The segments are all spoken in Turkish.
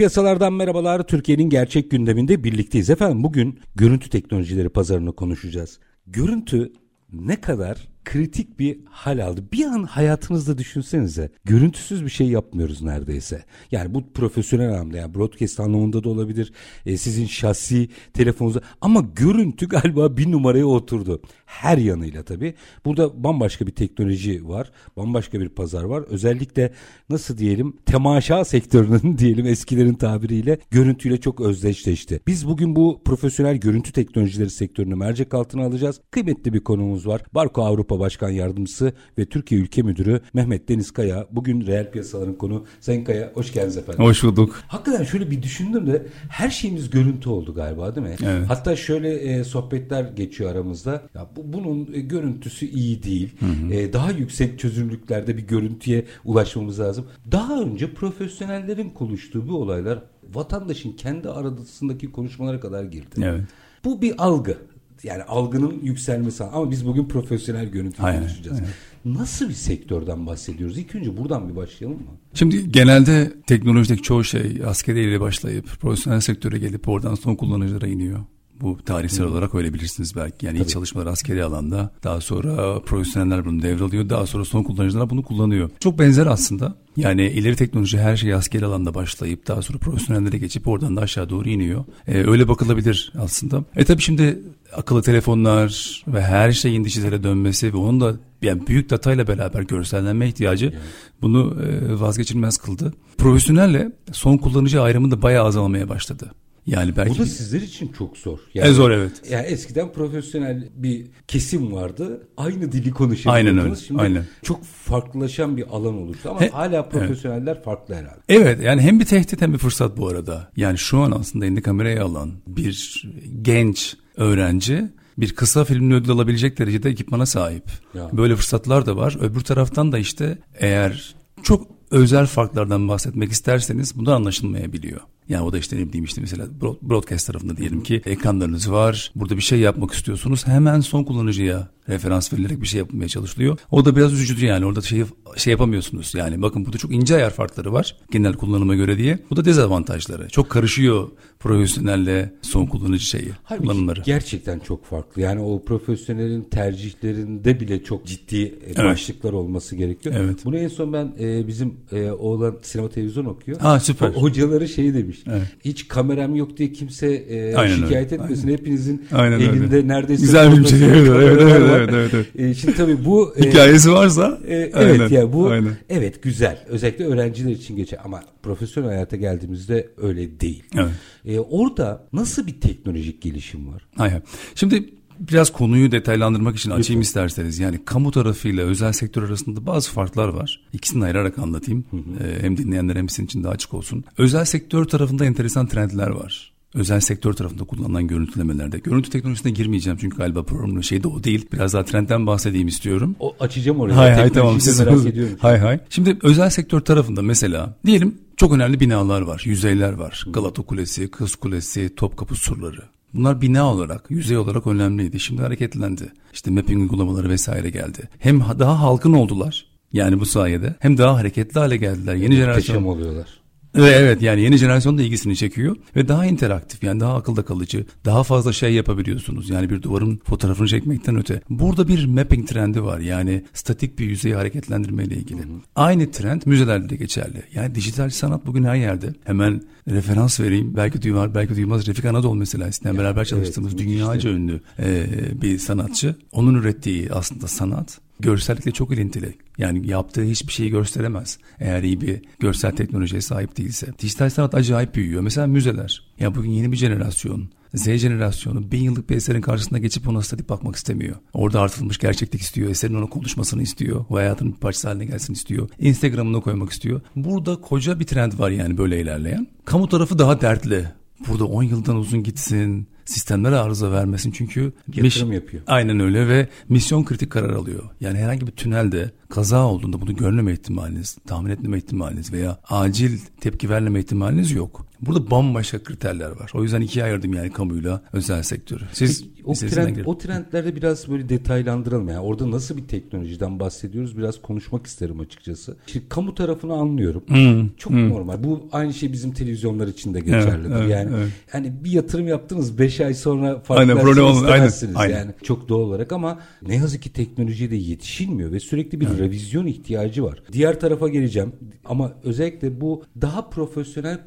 Piyasalardan merhabalar. Türkiye'nin gerçek gündeminde birlikteyiz. Efendim bugün görüntü teknolojileri pazarını konuşacağız. Görüntü ne kadar kritik bir hal aldı. Bir an hayatınızda düşünsenize. Görüntüsüz bir şey yapmıyoruz neredeyse. Yani bu profesyonel anlamda yani broadcast anlamında da olabilir. E, sizin şahsi telefonunuzda ama görüntü galiba bir numaraya oturdu. Her yanıyla tabii. Burada bambaşka bir teknoloji var. Bambaşka bir pazar var. Özellikle nasıl diyelim temaşa sektörünün diyelim eskilerin tabiriyle görüntüyle çok özdeşleşti. Biz bugün bu profesyonel görüntü teknolojileri sektörünü mercek altına alacağız. Kıymetli bir konumuz var. Barko Avrupa Başkan Yardımcısı ve Türkiye Ülke Müdürü Mehmet Deniz Kaya. Bugün reel piyasaların konu. Sayın Kaya hoş geldiniz efendim. Hoş bulduk. Hakikaten şöyle bir düşündüm de her şeyimiz görüntü oldu galiba değil mi? Evet. Hatta şöyle e, sohbetler geçiyor aramızda. Ya bu, bunun e, görüntüsü iyi değil. E, daha yüksek çözünürlüklerde bir görüntüye ulaşmamız lazım. Daha önce profesyonellerin konuştuğu bu olaylar vatandaşın kendi arasındaki konuşmalara kadar girdi. Evet. Bu bir algı. Yani algının yükselmesi ama biz bugün profesyonel görüntü konuşacağız. Nasıl bir sektörden bahsediyoruz? İlk önce buradan bir başlayalım mı? Şimdi genelde teknolojideki çoğu şey askeriyle başlayıp profesyonel sektöre gelip oradan son kullanıcılara iniyor. Bu tarihsel olarak öyle bilirsiniz belki. Yani ilk çalışmalar askeri alanda. Daha sonra profesyoneller bunu devralıyor. Daha sonra son kullanıcılar bunu kullanıyor. Çok benzer aslında. Yani ileri teknoloji her şey askeri alanda başlayıp daha sonra profesyonellere geçip oradan da aşağı doğru iniyor. Ee, öyle bakılabilir aslında. E tabii şimdi akıllı telefonlar ve her şeyin dijitale dönmesi ve onun da yani büyük datayla beraber görsellenme ihtiyacı bunu e, vazgeçilmez kıldı. Profesyonelle son kullanıcı ayrımı da bayağı azalmaya başladı. Yani belki Bu da sizler için çok zor. E, zor, evet. Yani eskiden profesyonel bir kesim vardı. Aynı dili konuşabiliyordunuz. Aynen öyle, Şimdi aynen. çok farklılaşan bir alan oluştu ama He- hala profesyoneller farklı herhalde. Evet yani hem bir tehdit hem bir fırsat bu arada. Yani şu an aslında elinde kamerayı alan bir genç öğrenci bir kısa filmle ödül alabilecek derecede ekipmana sahip. Ya. Böyle fırsatlar da var. Öbür taraftan da işte eğer çok özel farklardan bahsetmek isterseniz bundan anlaşılmayabiliyor. Yani o da işte ne bileyim işte mesela broad- broadcast tarafında diyelim ki ekranlarınız var. Burada bir şey yapmak istiyorsunuz. Hemen son kullanıcıya referans verilerek bir şey yapmaya çalışılıyor. O da biraz üzücü yani orada şey şey yapamıyorsunuz. Yani bakın burada çok ince ayar farkları var genel kullanıma göre diye. Bu da dezavantajları. Çok karışıyor profesyonelle son kullanıcı şeyi Halbuki kullanımları. gerçekten çok farklı. Yani o profesyonelin tercihlerinde bile çok ciddi e, başlıklar olması gerekiyor. Evet. Bunu en son ben e, bizim e, oğlan sinema televizyon okuyor. Ha, süper. O- hocaları şey demiş. Evet. Hiç kameram yok diye kimse e, Aynen şikayet öyle. etmesin. Hepinizin Aynen elinde öyle. neredeyse Güzel bir şey. Evet, evet, evet, evet, evet, E, şimdi tabii bu e, Hikayesi varsa e, evet aynen, ya bu aynen. evet güzel. Özellikle öğrenciler için geçer ama profesyonel hayata geldiğimizde öyle değil. Evet. E, orada nasıl bir teknolojik gelişim var? Hayır. Şimdi biraz konuyu detaylandırmak için açayım isterseniz. Yani kamu tarafıyla özel sektör arasında bazı farklar var. İkisini ayırarak anlatayım. Ee, hem dinleyenler hem sizin için de açık olsun. Özel sektör tarafında enteresan trendler var. Özel sektör tarafında kullanılan görüntülemelerde. Görüntü teknolojisine girmeyeceğim çünkü galiba programın şeyi de o değil. Biraz daha trendten bahsedeyim istiyorum. O açacağım orayı. Hay hay tamam siz merak ediyorum. Hay hay. Şimdi özel sektör tarafında mesela diyelim çok önemli binalar var, yüzeyler var. Galata Kulesi, Kız Kulesi, Topkapı surları. Bunlar bina olarak, yüzey olarak önemliydi. Şimdi hareketlendi. İşte mapping uygulamaları vesaire geldi. Hem ha- daha halkın oldular. Yani bu sayede hem daha hareketli hale geldiler. Yeni jenerasyon oluyorlar. Ve evet yani yeni jenerasyon da ilgisini çekiyor ve daha interaktif yani daha akılda kalıcı daha fazla şey yapabiliyorsunuz yani bir duvarın fotoğrafını çekmekten öte. Burada bir mapping trendi var yani statik bir yüzeyi hareketlendirme ile ilgili. Aynı trend müzelerde de geçerli. Yani dijital sanat bugün her yerde. Hemen referans vereyim belki duymaz belki duymaz Refik Anadol mesela eskiden beraber çalıştığımız müthiş dünyaca ünlü e, bir sanatçı. Onun ürettiği aslında sanat görsellikle çok ilintili. Yani yaptığı hiçbir şeyi gösteremez. Eğer iyi bir görsel teknolojiye sahip değilse. Dijital sanat acayip büyüyor. Mesela müzeler. Ya bugün yeni bir jenerasyon Z jenerasyonu bin yıllık bir eserin karşısında geçip ona statik bakmak istemiyor. Orada artılmış gerçeklik istiyor. Eserin ona konuşmasını istiyor. O hayatının bir parçası haline gelsin istiyor. Instagram'ına koymak istiyor. Burada koca bir trend var yani böyle ilerleyen. Kamu tarafı daha dertli. Burada 10 yıldan uzun gitsin sistemlere arıza vermesin çünkü yatırım yapıyor. Aynen öyle ve misyon kritik karar alıyor. Yani herhangi bir tünelde kaza olduğunda bunu görmeme ihtimaliniz, tahmin etmeme ihtimaliniz veya acil tepki vermeme ihtimaliniz yok. Burada bambaşka kriterler var. O yüzden ikiye ayırdım yani kamuyla özel sektörü. Siz Peki, o, trend, o trendlerde biraz böyle detaylandıralım. Yani orada nasıl bir teknolojiden bahsediyoruz biraz konuşmak isterim açıkçası. Şimdi kamu tarafını anlıyorum. Hmm, Çok hmm. normal. Bu aynı şey bizim televizyonlar için de geçerlidir. Evet, yani evet. yani bir yatırım yaptınız 5 ay sonra fark aynen, problem istemezsiniz aynen, yani. Çok doğal olarak ama ne yazık ki teknolojiye de yetişilmiyor ve sürekli bir evet. revizyon ihtiyacı var. Diğer tarafa geleceğim ama özellikle bu daha profesyonel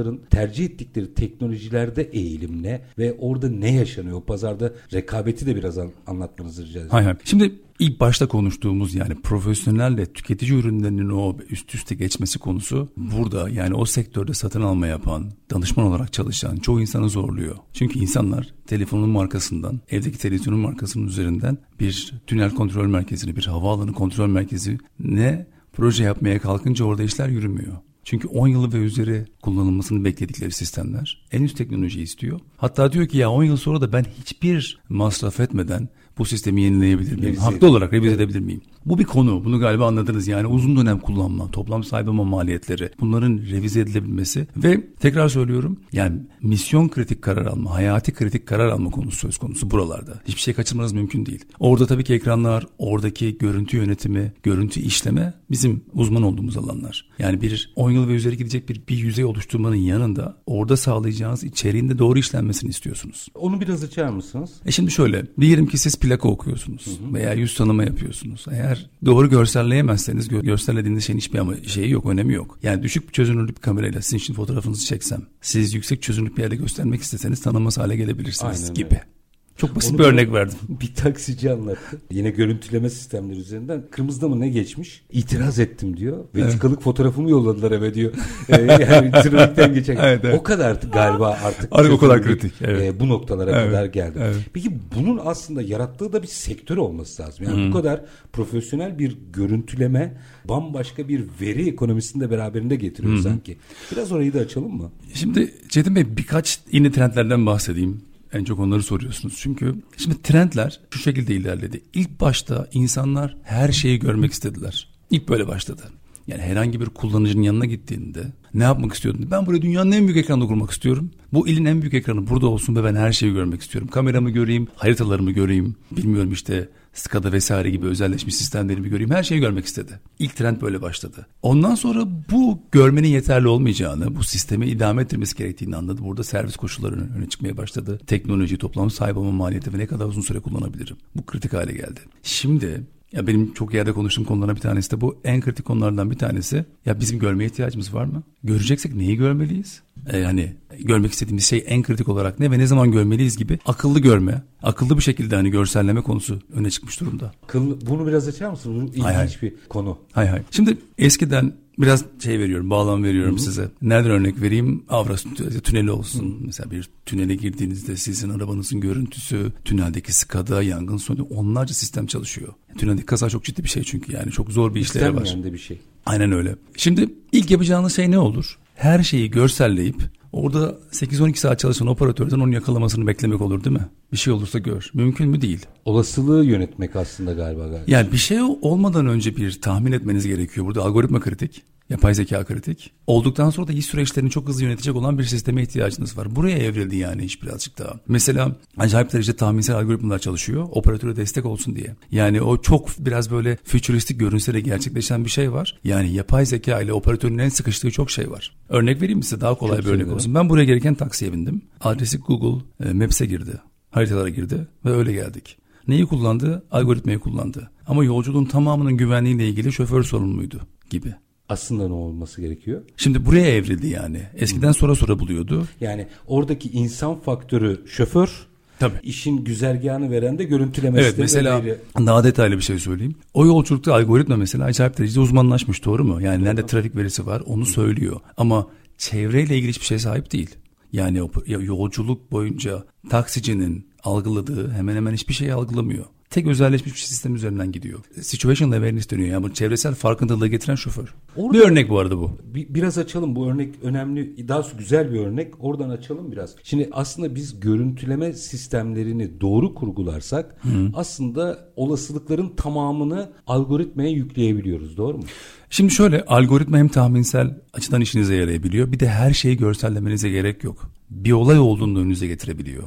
kullanıcıların tercih ettikleri teknolojilerde eğilim ne ve orada ne yaşanıyor? Pazarda rekabeti de biraz an, anlatmanızı rica ederim. Hayır. Şimdi İlk başta konuştuğumuz yani profesyonelle tüketici ürünlerinin o üst üste geçmesi konusu burada yani o sektörde satın alma yapan, danışman olarak çalışan çoğu insanı zorluyor. Çünkü insanlar telefonun markasından, evdeki televizyonun markasının üzerinden bir tünel kontrol merkezini, bir havaalanı kontrol merkezi ne proje yapmaya kalkınca orada işler yürümüyor. Çünkü 10 yılı ve üzeri kullanılmasını bekledikleri sistemler en üst teknoloji istiyor. Hatta diyor ki ya 10 yıl sonra da ben hiçbir masraf etmeden bu sistemi yenileyebilir miyim? Revize Haklı olarak revize edebilir miyim? Bu bir konu. Bunu galiba anladınız. Yani uzun dönem kullanma, toplam sahip olma maliyetleri, bunların revize edilebilmesi ve tekrar söylüyorum yani misyon kritik karar alma, hayati kritik karar alma konusu söz konusu buralarda. Hiçbir şey kaçırmanız mümkün değil. Orada tabii ki ekranlar, oradaki görüntü yönetimi, görüntü işleme bizim uzman olduğumuz alanlar. Yani bir 10 yıl ve üzeri gidecek bir, bir yüzey oluşturmanın yanında orada sağlayacağınız içeriğinde doğru işlenmesini istiyorsunuz. Onu biraz açar mısınız? E şimdi şöyle, diyelim ki siz plaka okuyorsunuz hı hı. veya yüz tanıma yapıyorsunuz. Eğer doğru görselleyemezseniz gö- görsellediğiniz şeyin hiçbir şeyi yok, önemi yok. Yani düşük çözünürlük bir kamerayla sizin için fotoğrafınızı çeksem, siz yüksek çözünürlük bir yerde göstermek isteseniz tanınmaz hale gelebilirsiniz Aynen gibi. Öyle. Çok basit Onu bir örnek verdim. Bir taksici anlattı. Yine görüntüleme sistemleri üzerinden kırmızıda mı ne geçmiş? İtiraz ettim diyor. Vetikalık evet. fotoğrafımı yolladılar eve diyor. ee, yani trafikten geçen. Evet, evet. O kadar galiba artık. Artık o kadar kritik. Evet. E, bu noktalara evet, kadar geldi. Evet. Peki bunun aslında yarattığı da bir sektör olması lazım. Yani hmm. bu kadar profesyonel bir görüntüleme bambaşka bir veri ekonomisini de beraberinde getiriyor hmm. sanki. Biraz orayı da açalım mı? Şimdi Çetin Bey birkaç yeni trendlerden bahsedeyim. En çok onları soruyorsunuz. Çünkü şimdi trendler şu şekilde ilerledi. İlk başta insanlar her şeyi görmek istediler. İlk böyle başladı. Yani herhangi bir kullanıcının yanına gittiğinde ne yapmak istiyordun? Ben buraya dünyanın en büyük ekranında kurmak istiyorum. Bu ilin en büyük ekranı burada olsun ve ben her şeyi görmek istiyorum. Kameramı göreyim, haritalarımı göreyim. Bilmiyorum işte SCADA vesaire gibi özelleşmiş sistemlerimi göreyim. Her şeyi görmek istedi. İlk trend böyle başladı. Ondan sonra bu görmenin yeterli olmayacağını, bu sistemi idame ettirmesi gerektiğini anladı. Burada servis koşulları öne çıkmaya başladı. Teknoloji, toplam sahip olma maliyeti ve ne kadar uzun süre kullanabilirim. Bu kritik hale geldi. Şimdi ya benim çok yerde konuştuğum konulardan bir tanesi de bu. En kritik konulardan bir tanesi. Ya bizim görmeye ihtiyacımız var mı? Göreceksek neyi görmeliyiz? Ee, hani görmek istediğimiz şey en kritik olarak ne ve ne zaman görmeliyiz gibi akıllı görme, akıllı bir şekilde hani görselleme konusu öne çıkmış durumda. Akıllı, bunu biraz açar mısın? Bu ilginç hay hay. bir konu. Hay hay. Şimdi eskiden biraz şey veriyorum, bağlam veriyorum Hı-hı. size. Nereden örnek vereyim? Avras tüneli olsun. Hı-hı. Mesela bir tünele girdiğinizde sizin arabanızın görüntüsü, tüneldeki skada, yangın sonu onlarca sistem çalışıyor. Tüneldeki kaza çok ciddi bir şey çünkü yani çok zor bir işleri var. bir şey. Aynen öyle. Şimdi ilk yapacağınız şey ne olur? Her şeyi görselleyip Orada 8-12 saat çalışan operatörden onu yakalamasını beklemek olur değil mi? Bir şey olursa gör. Mümkün mü değil. Olasılığı yönetmek aslında galiba. galiba. Yani bir şey olmadan önce bir tahmin etmeniz gerekiyor. Burada algoritma kritik. Yapay zeka kritik. Olduktan sonra da iş süreçlerini çok hızlı yönetecek olan bir sisteme ihtiyacınız var. Buraya evrildi yani iş birazcık daha. Mesela acayip derecede tahminsel algoritmalar çalışıyor. Operatöre destek olsun diye. Yani o çok biraz böyle fütüristik görünse de gerçekleşen bir şey var. Yani yapay zeka ile operatörün en sıkıştığı çok şey var. Örnek vereyim mi size daha kolay çok bir örnek olsun. Ben buraya gelirken taksiye bindim. Adresi Google e, Maps'e girdi. Haritalara girdi ve öyle geldik. Neyi kullandı? Algoritmayı kullandı. Ama yolculuğun tamamının güvenliğiyle ilgili şoför sorumluydu gibi aslında ne olması gerekiyor? Şimdi buraya evrildi yani. Eskiden sonra sonra buluyordu. Yani oradaki insan faktörü şoför Tabii. İşin güzergahını veren de görüntüleme Evet mesela veri. daha detaylı bir şey söyleyeyim. O yolculukta algoritma mesela acayip derecede uzmanlaşmış doğru mu? Yani nerede trafik verisi var onu söylüyor. Ama çevreyle ilgili hiçbir şeye sahip değil. Yani yolculuk boyunca taksicinin algıladığı hemen hemen hiçbir şeyi algılamıyor. Tek özelleşmiş bir sistem üzerinden gidiyor. Situational awareness dönüyor. Yani bu çevresel farkındalığı getiren şoför. Orada- Bir örnek bu arada bu. Bir- biraz açalım bu örnek önemli daha güzel bir örnek oradan açalım biraz. Şimdi aslında biz görüntüleme sistemlerini doğru kurgularsak aslında olasılıkların tamamını algoritmaya yükleyebiliyoruz doğru mu? Şimdi şöyle algoritma hem tahminsel açıdan işinize yarayabiliyor. Bir de her şeyi görsellemenize gerek yok. Bir olay olduğunu önünüze getirebiliyor.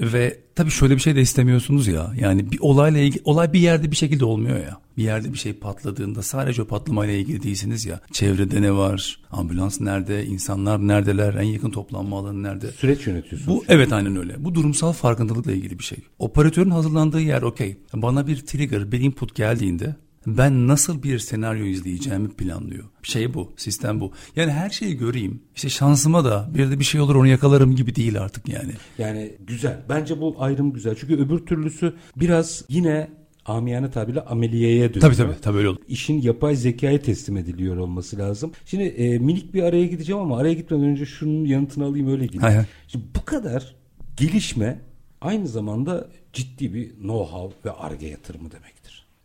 Ve tabii şöyle bir şey de istemiyorsunuz ya. Yani bir olayla ilgili olay bir yerde bir şekilde olmuyor ya. Bir yerde bir şey patladığında sadece o patlamayla ilgili değilsiniz ya. Çevrede ne var? Ambulans nerede? İnsanlar neredeler? En yakın toplanma alanı nerede? Süreç yönetiyorsunuz. Bu evet aynen öyle. Bu durumsal farkındalıkla ilgili bir şey. Operatörün hazırlandığı yer okey. Bana bir trigger, bir input geldiğinde ben nasıl bir senaryo izleyeceğimi planlıyor. Şey bu, sistem bu. Yani her şeyi göreyim. İşte şansıma da bir de bir şey olur onu yakalarım gibi değil artık yani. Yani güzel. Bence bu ayrım güzel. Çünkü öbür türlüsü biraz yine amiyane tabirle ameliyeye dönüyor. Tabii tabii tabii öyle olur. İşin yapay zekaya teslim ediliyor olması lazım. Şimdi e, minik bir araya gideceğim ama araya gitmeden önce şunun yanıtını alayım öyle gideyim. Hay hay. Şimdi bu kadar gelişme aynı zamanda ciddi bir know-how ve arge yatırımı demektir.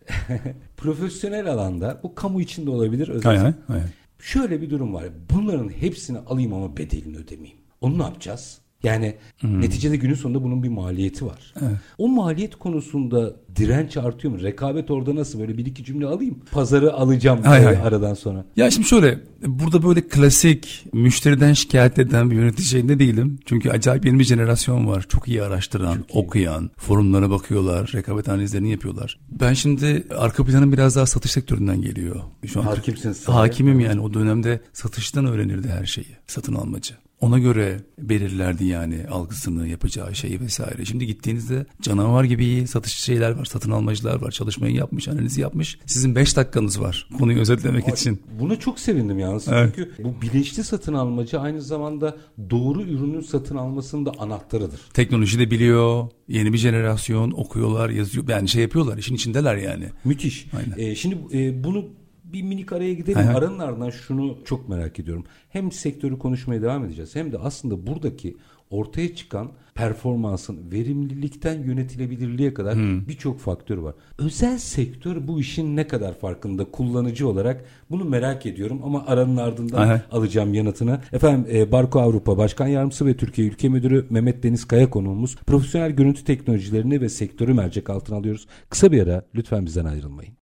Profesyonel alanda bu kamu için de olabilir. Özel hay hay. Şöyle bir durum var. Bunların hepsini alayım ama bedelini ödemeyeyim. Onu ne yapacağız? Yani neticede günün sonunda bunun bir maliyeti var. O maliyet konusunda direnç artıyor mu? Rekabet orada nasıl? Böyle bir iki cümle alayım. Pazarı alacağım Hay e, hay. aradan sonra. Ya şimdi şöyle burada böyle klasik müşteriden şikayet eden bir yönetici şeyinde değilim. Çünkü acayip yeni bir jenerasyon var. Çok iyi araştıran, okuyan, forumlara bakıyorlar, rekabet analizlerini yapıyorlar. Ben şimdi arka planım biraz daha satış sektöründen geliyor. Şu an Hakimsin. Hakimim yani o dönemde satıştan öğrenirdi her şeyi. Satın almacı. Ona göre belirlerdi yani algısını, yapacağı şeyi vesaire. Şimdi gittiğinizde canavar gibi satış şeyler var, satın almacılar var. Çalışmayı yapmış, analizi yapmış. Sizin 5 dakikanız var konuyu özetlemek için. Buna çok sevindim yalnız. Evet. Çünkü bu bilinçli satın almacı aynı zamanda doğru ürünün satın almasının da anahtarıdır. Teknoloji de biliyor. Yeni bir jenerasyon okuyorlar, yazıyor. Yani şey yapıyorlar. işin içindeler yani. Müthiş. Aynen. Ee, şimdi e, bunu bir minik araya gidelim. Hı. Aranın ardından şunu çok merak ediyorum. Hem sektörü konuşmaya devam edeceğiz hem de aslında buradaki ortaya çıkan performansın verimlilikten yönetilebilirliğe kadar birçok faktör var. Özel sektör bu işin ne kadar farkında kullanıcı olarak bunu merak ediyorum ama aranın ardından Aha. alacağım yanıtını. Efendim e, Barko Avrupa Başkan Yardımcısı ve Türkiye Ülke Müdürü Mehmet Deniz Kaya konuğumuz. Profesyonel görüntü teknolojilerini ve sektörü mercek altına alıyoruz. Kısa bir ara lütfen bizden ayrılmayın.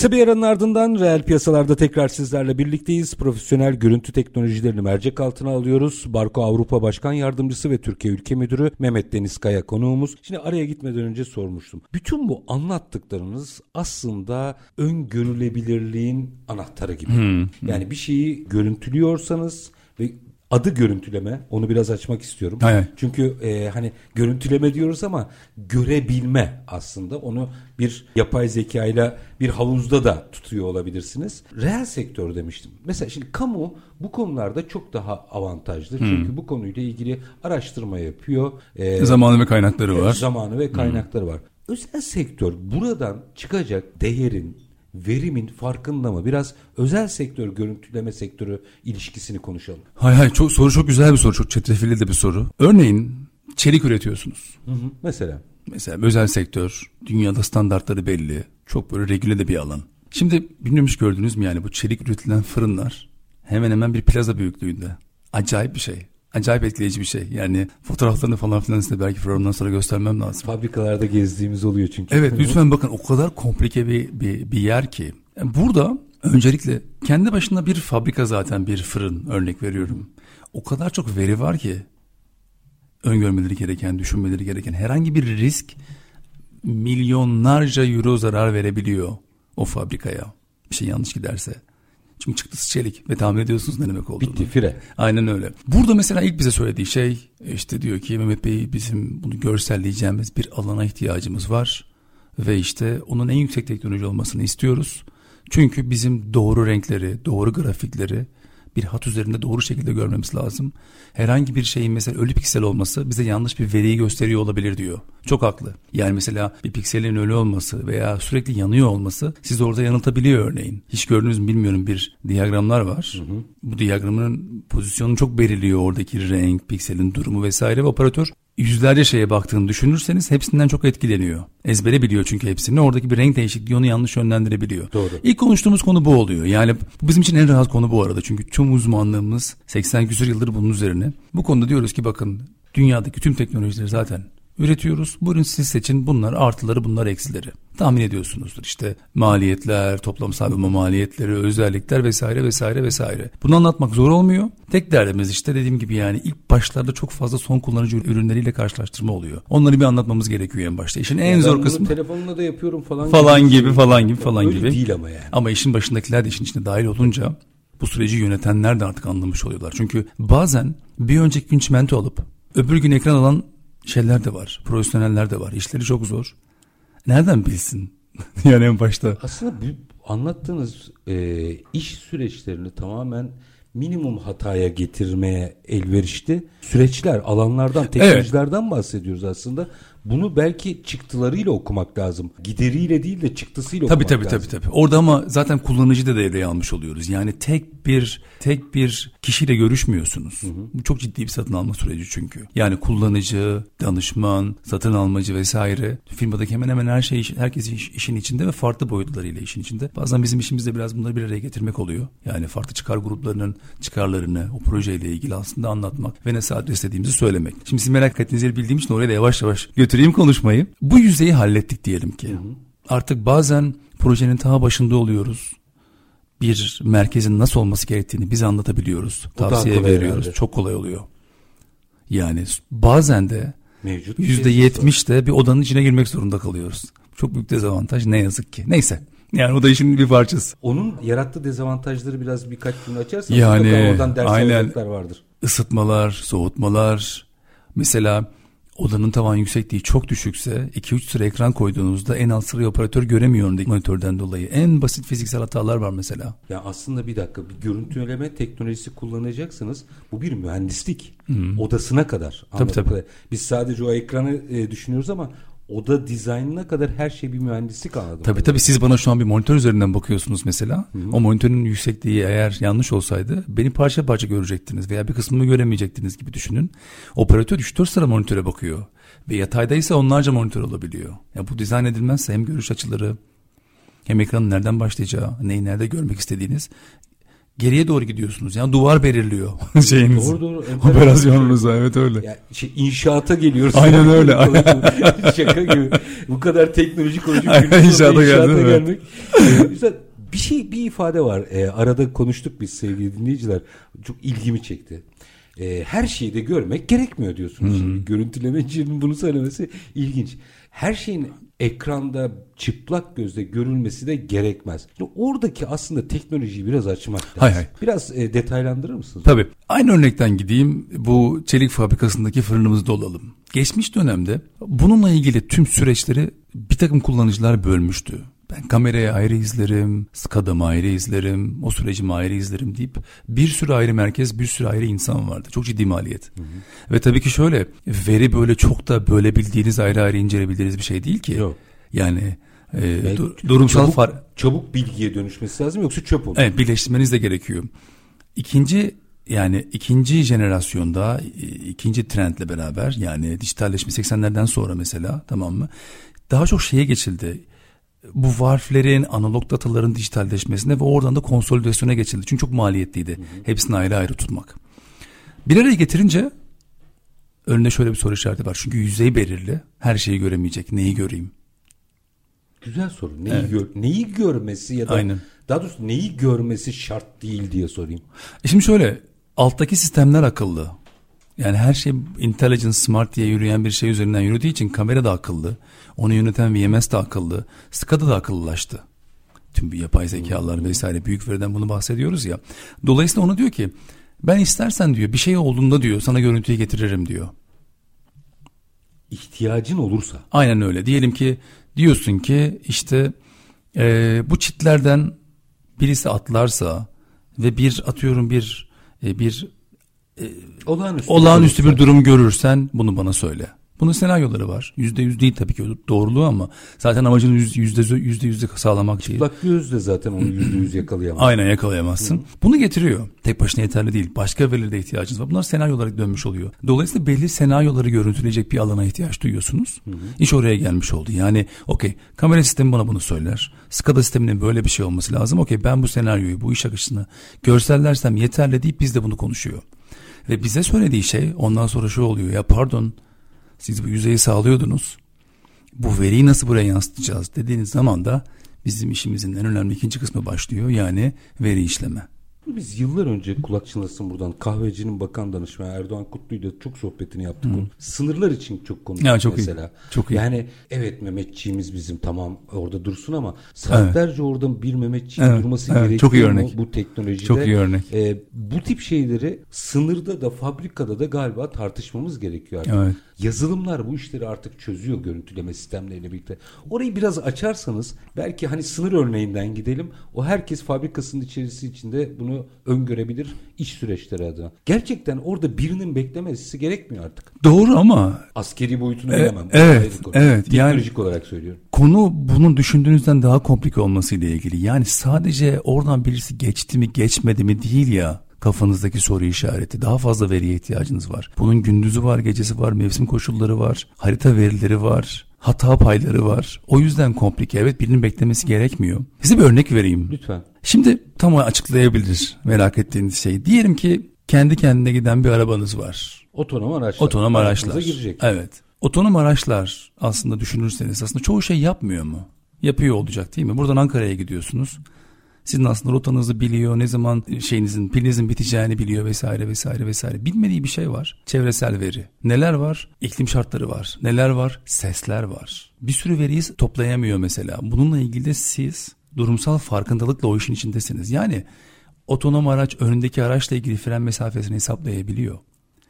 Kısa bir aranın ardından reel piyasalarda tekrar sizlerle birlikteyiz. Profesyonel görüntü teknolojilerini mercek altına alıyoruz. Barko Avrupa Başkan Yardımcısı ve Türkiye Ülke Müdürü Mehmet Deniz Kaya konuğumuz. Şimdi araya gitmeden önce sormuştum. Bütün bu anlattıklarınız aslında öngörülebilirliğin anahtarı gibi. Yani bir şeyi görüntülüyorsanız ve adı görüntüleme onu biraz açmak istiyorum. Hay. Çünkü e, hani görüntüleme diyoruz ama görebilme aslında onu bir yapay zekayla bir havuzda da tutuyor olabilirsiniz. Reel sektör demiştim. Mesela şimdi kamu bu konularda çok daha avantajlı. Çünkü bu konuyla ilgili araştırma yapıyor. E, Zamanı ve kaynakları var. Zamanı ve kaynakları var. Özel sektör buradan çıkacak değerin verimin farkında mı? Biraz özel sektör görüntüleme sektörü ilişkisini konuşalım. Hay hay çok soru çok güzel bir soru. Çok çetrefilli de bir soru. Örneğin çelik üretiyorsunuz. Hı hı. Mesela Mesela özel sektör, dünyada standartları belli. Çok böyle regüle de bir alan. Şimdi bilmiyorum hiç gördünüz mü yani bu çelik üretilen fırınlar hemen hemen bir plaza büyüklüğünde. Acayip bir şey. Acayip etkileyici bir şey. Yani fotoğraflarını falan filan size belki programdan sonra göstermem lazım. fabrikalarda gezdiğimiz oluyor çünkü. Evet lütfen bakın o kadar komplike bir, bir, bir yer ki. Yani Burada öncelikle kendi başına bir fabrika zaten bir fırın örnek veriyorum. O kadar çok veri var ki öngörmeleri gereken, düşünmeleri gereken herhangi bir risk milyonlarca euro zarar verebiliyor o fabrikaya. Bir şey yanlış giderse. Çünkü çıktısı çelik ve tahmin ediyorsunuz ne demek olduğunu. Bitti fire. Aynen öyle. Burada mesela ilk bize söylediği şey işte diyor ki Mehmet Bey bizim bunu görselleyeceğimiz bir alana ihtiyacımız var. Ve işte onun en yüksek teknoloji olmasını istiyoruz. Çünkü bizim doğru renkleri, doğru grafikleri bir hat üzerinde doğru şekilde görmemiz lazım. Herhangi bir şeyin mesela ölü piksel olması bize yanlış bir veriyi gösteriyor olabilir diyor. Çok haklı. Yani mesela bir pikselin ölü olması veya sürekli yanıyor olması sizi orada yanıltabiliyor örneğin. Hiç gördünüz mü bilmiyorum bir diyagramlar var. Hı hı. Bu diyagramın pozisyonu çok belirliyor oradaki renk, pikselin durumu vesaire ve operatör yüzlerce şeye baktığını düşünürseniz hepsinden çok etkileniyor. Ezbere biliyor çünkü hepsini. Oradaki bir renk değişikliği onu yanlış yönlendirebiliyor. Doğru. İlk konuştuğumuz konu bu oluyor. Yani bu bizim için en rahat konu bu arada. Çünkü tüm uzmanlığımız 80 küsur yıldır bunun üzerine. Bu konuda diyoruz ki bakın dünyadaki tüm teknolojileri zaten üretiyoruz. Buyurun siz seçin bunlar artıları bunlar eksileri. Tahmin ediyorsunuzdur işte maliyetler, toplam savunma maliyetleri, özellikler vesaire vesaire vesaire. Bunu anlatmak zor olmuyor. Tek derdimiz işte dediğim gibi yani ilk başlarda çok fazla son kullanıcı ürünleriyle karşılaştırma oluyor. Onları bir anlatmamız gerekiyor en başta. İşin en Ya zor kısmı. Telefonla da yapıyorum falan. Falan gibi, falan gibi, falan Öyle gibi. değil ama yani. Ama işin başındakiler de işin içine dahil olunca bu süreci yönetenler de artık anlamış oluyorlar. Çünkü bazen bir önceki gün çimento alıp öbür gün ekran alan şeyler de var. Profesyoneller de var. İşleri çok zor. Nereden bilsin? yani en başta. Aslında bu anlattığınız e, iş süreçlerini tamamen minimum hataya getirmeye elverişli süreçler, alanlardan, teknolojilerden bahsediyoruz aslında. Bunu belki çıktılarıyla okumak lazım. Gideriyle değil de çıktısıyla Tabii okumak tabii lazım. tabii tabii. Orada ama zaten kullanıcı da devreye almış oluyoruz. Yani tek bir tek bir kişiyle görüşmüyorsunuz. Bu çok ciddi bir satın alma süreci çünkü. Yani kullanıcı, danışman, satın almacı vesaire firmadaki hemen hemen her şey herkes iş- işin içinde ve farklı boyutlarıyla işin içinde. Bazen bizim işimiz de biraz bunları bir araya getirmek oluyor. Yani farklı çıkar gruplarının çıkarlarını o projeyle ilgili aslında anlatmak ve nasıl adres dediğimizi söylemek. Şimdi siz merak ettiğiniz yeri bildiğim için oraya da yavaş yavaş götüreyim konuşmayı. Bu yüzeyi hallettik diyelim ki. Artık bazen projenin ta başında oluyoruz bir merkezin nasıl olması gerektiğini biz anlatabiliyoruz. Tavsiye veriyoruz. herhalde. Çok kolay oluyor. Yani bazen de Mevcut yüzde şey yetmiş de bir odanın içine girmek zorunda kalıyoruz. Çok büyük dezavantaj ne yazık ki. Neyse. Yani o da işin bir parçası. Onun yarattığı dezavantajları biraz birkaç cümle açarsanız Yani, oradan ders aynen. vardır. Isıtmalar, soğutmalar. Mesela odanın tavan yüksekliği çok düşükse 2-3 sıra ekran koyduğunuzda en alt sırayı operatör göremiyor öndeki monitörden dolayı. En basit fiziksel hatalar var mesela. Ya aslında bir dakika bir görüntüleme teknolojisi kullanacaksınız. Bu bir mühendislik. Odasına kadar. Tabii. kadarıyla. Biz sadece o ekranı e, düşünüyoruz ama oda dizaynına kadar her şey bir mühendislik anladım. Tabii tabii siz bana şu an bir monitör üzerinden bakıyorsunuz mesela. O monitörün yüksekliği eğer yanlış olsaydı beni parça parça görecektiniz veya bir kısmını göremeyecektiniz gibi düşünün. Operatör 3-4 sıra monitöre bakıyor. Ve yataydaysa onlarca monitör olabiliyor. Ya bu dizayn edilmezse hem görüş açıları hem ekranın nereden başlayacağı, neyi nerede görmek istediğiniz geriye doğru gidiyorsunuz. Yani duvar belirliyor şeyiniz. Doğru, doğru. Operasyonunuza evet öyle. Ya şey, inşaata geliyoruz. Aynen öyle, Şaka gibi. Bu kadar teknolojik olacak. Aynen, inşaata geldin, evet. gelmek. Ee. Bir şey bir ifade var. Ee, arada konuştuk biz sevgili dinleyiciler. Çok ilgimi çekti. Ee, her şeyi de görmek gerekmiyor diyorsunuz. Şimdi görüntülemecinin bunu söylemesi ilginç. Her şeyin ekranda çıplak gözle görülmesi de gerekmez. Şimdi oradaki aslında teknolojiyi biraz açmak lazım. Hay hay. Biraz e, detaylandırır mısınız? Tabii. Aynı örnekten gideyim. Bu çelik fabrikasındaki fırınımızda olalım. Geçmiş dönemde bununla ilgili tüm süreçleri bir takım kullanıcılar bölmüştü. Ben kamerayı ayrı izlerim, SCADA'mı ayrı izlerim, o sürecimi ayrı izlerim deyip bir sürü ayrı merkez, bir sürü ayrı insan vardı. Çok ciddi maliyet. Ve tabii ki şöyle, veri böyle çok da bölebildiğiniz, ayrı ayrı incelebildiğiniz bir şey değil ki. Yok. Yani e, Yani du- durumsal çabuk, far çabuk bilgiye dönüşmesi lazım yoksa çöp olur. Evet birleştirmeniz de gerekiyor. İkinci yani ikinci jenerasyonda e, ikinci trendle beraber yani dijitalleşme 80'lerden sonra mesela tamam mı? Daha çok şeye geçildi. Bu varflerin, analog dataların dijitalleşmesine ve oradan da konsolidasyona geçildi. Çünkü çok maliyetliydi. Hepsini ayrı ayrı tutmak. Bir araya getirince önünde şöyle bir soru işareti var. Çünkü yüzey belirli. Her şeyi göremeyecek. Neyi göreyim? Güzel soru. Neyi, Evet. gör, neyi görmesi ya da Aynen. daha doğrusu neyi görmesi şart değil diye sorayım. E Şimdi şöyle alttaki sistemler akıllı. Yani her şey intelligent smart diye yürüyen bir şey üzerinden yürüdüğü için kamera da akıllı. Onu yöneten VMS de akıllı. SCADA da akıllılaştı. Tüm bu yapay zekalar vesaire büyük veriden bunu bahsediyoruz ya. Dolayısıyla onu diyor ki ben istersen diyor bir şey olduğunda diyor sana görüntüyü getiririm diyor. İhtiyacın olursa. Aynen öyle. Diyelim ki diyorsun ki işte e, bu çitlerden birisi atlarsa ve bir atıyorum bir e, bir e, olağanüstü, olağanüstü bir durum görürsen bunu bana söyle. Bunun senaryoları var. Yüzde yüz değil tabii ki doğruluğu ama zaten amacın yüzde yüzde yüzde yüzde sağlamak değil. Bak göz de zaten onu yüzde yüz yakalayamaz. Aynen yakalayamazsın. Bunu getiriyor. Tek başına yeterli değil. Başka verilere ihtiyacınız var. Bunlar senaryolara dönmüş oluyor. Dolayısıyla belli senaryoları görüntüleyecek bir alana ihtiyaç duyuyorsunuz. İş oraya gelmiş oldu. Yani okey kamera sistemi bana bunu söyler. SCADA sisteminin böyle bir şey olması lazım. Okey ben bu senaryoyu, bu iş akışını görsellersem yeterli deyip biz de bunu konuşuyor. Ve bize söylediği şey ondan sonra şu oluyor. Ya pardon siz bu yüzeyi sağlıyordunuz. Bu veriyi nasıl buraya yansıtacağız dediğiniz zaman da bizim işimizin en önemli ikinci kısmı başlıyor. Yani veri işleme. Biz yıllar önce kulak çınlasın buradan kahvecinin bakan danışmanı Erdoğan Kutlu'yla çok sohbetini yaptık. Hı. Sınırlar için çok konuştuk ya, çok mesela. Iyi. Çok iyi. Yani evet Mehmetçiğimiz bizim tamam orada dursun ama saatlerce evet. orada bir Mehmetçiğin evet. durması evet. gerekiyor çok iyi örnek. bu teknolojide. Çok iyi örnek. E, bu tip şeyleri sınırda da fabrikada da galiba tartışmamız gerekiyor artık. Evet. Yazılımlar bu işleri artık çözüyor görüntüleme sistemleriyle birlikte. Orayı biraz açarsanız belki hani sınır örneğinden gidelim. O herkes fabrikasının içerisi içinde bunu öngörebilir iş süreçleri adına. Gerçekten orada birinin beklemesi gerekmiyor artık. Doğru ama askeri boyutunu e, bilemem. Evet, evet. Teknolojik yani, olarak söylüyorum. Konu bunun düşündüğünüzden daha komplike olması ile ilgili. Yani sadece oradan birisi geçti mi geçmedi mi değil ya kafanızdaki soru işareti. Daha fazla veriye ihtiyacınız var. Bunun gündüzü var, gecesi var, mevsim koşulları var, harita verileri var, hata payları var. O yüzden komplike. Evet birinin beklemesi gerekmiyor. Size bir örnek vereyim. Lütfen. Şimdi tam açıklayabilir merak ettiğiniz şey. Diyelim ki kendi kendine giden bir arabanız var. Otonom araçlar. Otonom araçlar. girecek. Evet. Otonom araçlar aslında düşünürseniz aslında çoğu şey yapmıyor mu? Yapıyor olacak değil mi? Buradan Ankara'ya gidiyorsunuz. Sizin aslında rotanızı biliyor, ne zaman şeyinizin, pilinizin biteceğini biliyor vesaire vesaire vesaire. Bilmediği bir şey var. Çevresel veri. Neler var? İklim şartları var. Neler var? Sesler var. Bir sürü veriyi toplayamıyor mesela. Bununla ilgili de siz durumsal farkındalıkla o işin içindesiniz. Yani otonom araç önündeki araçla ilgili fren mesafesini hesaplayabiliyor.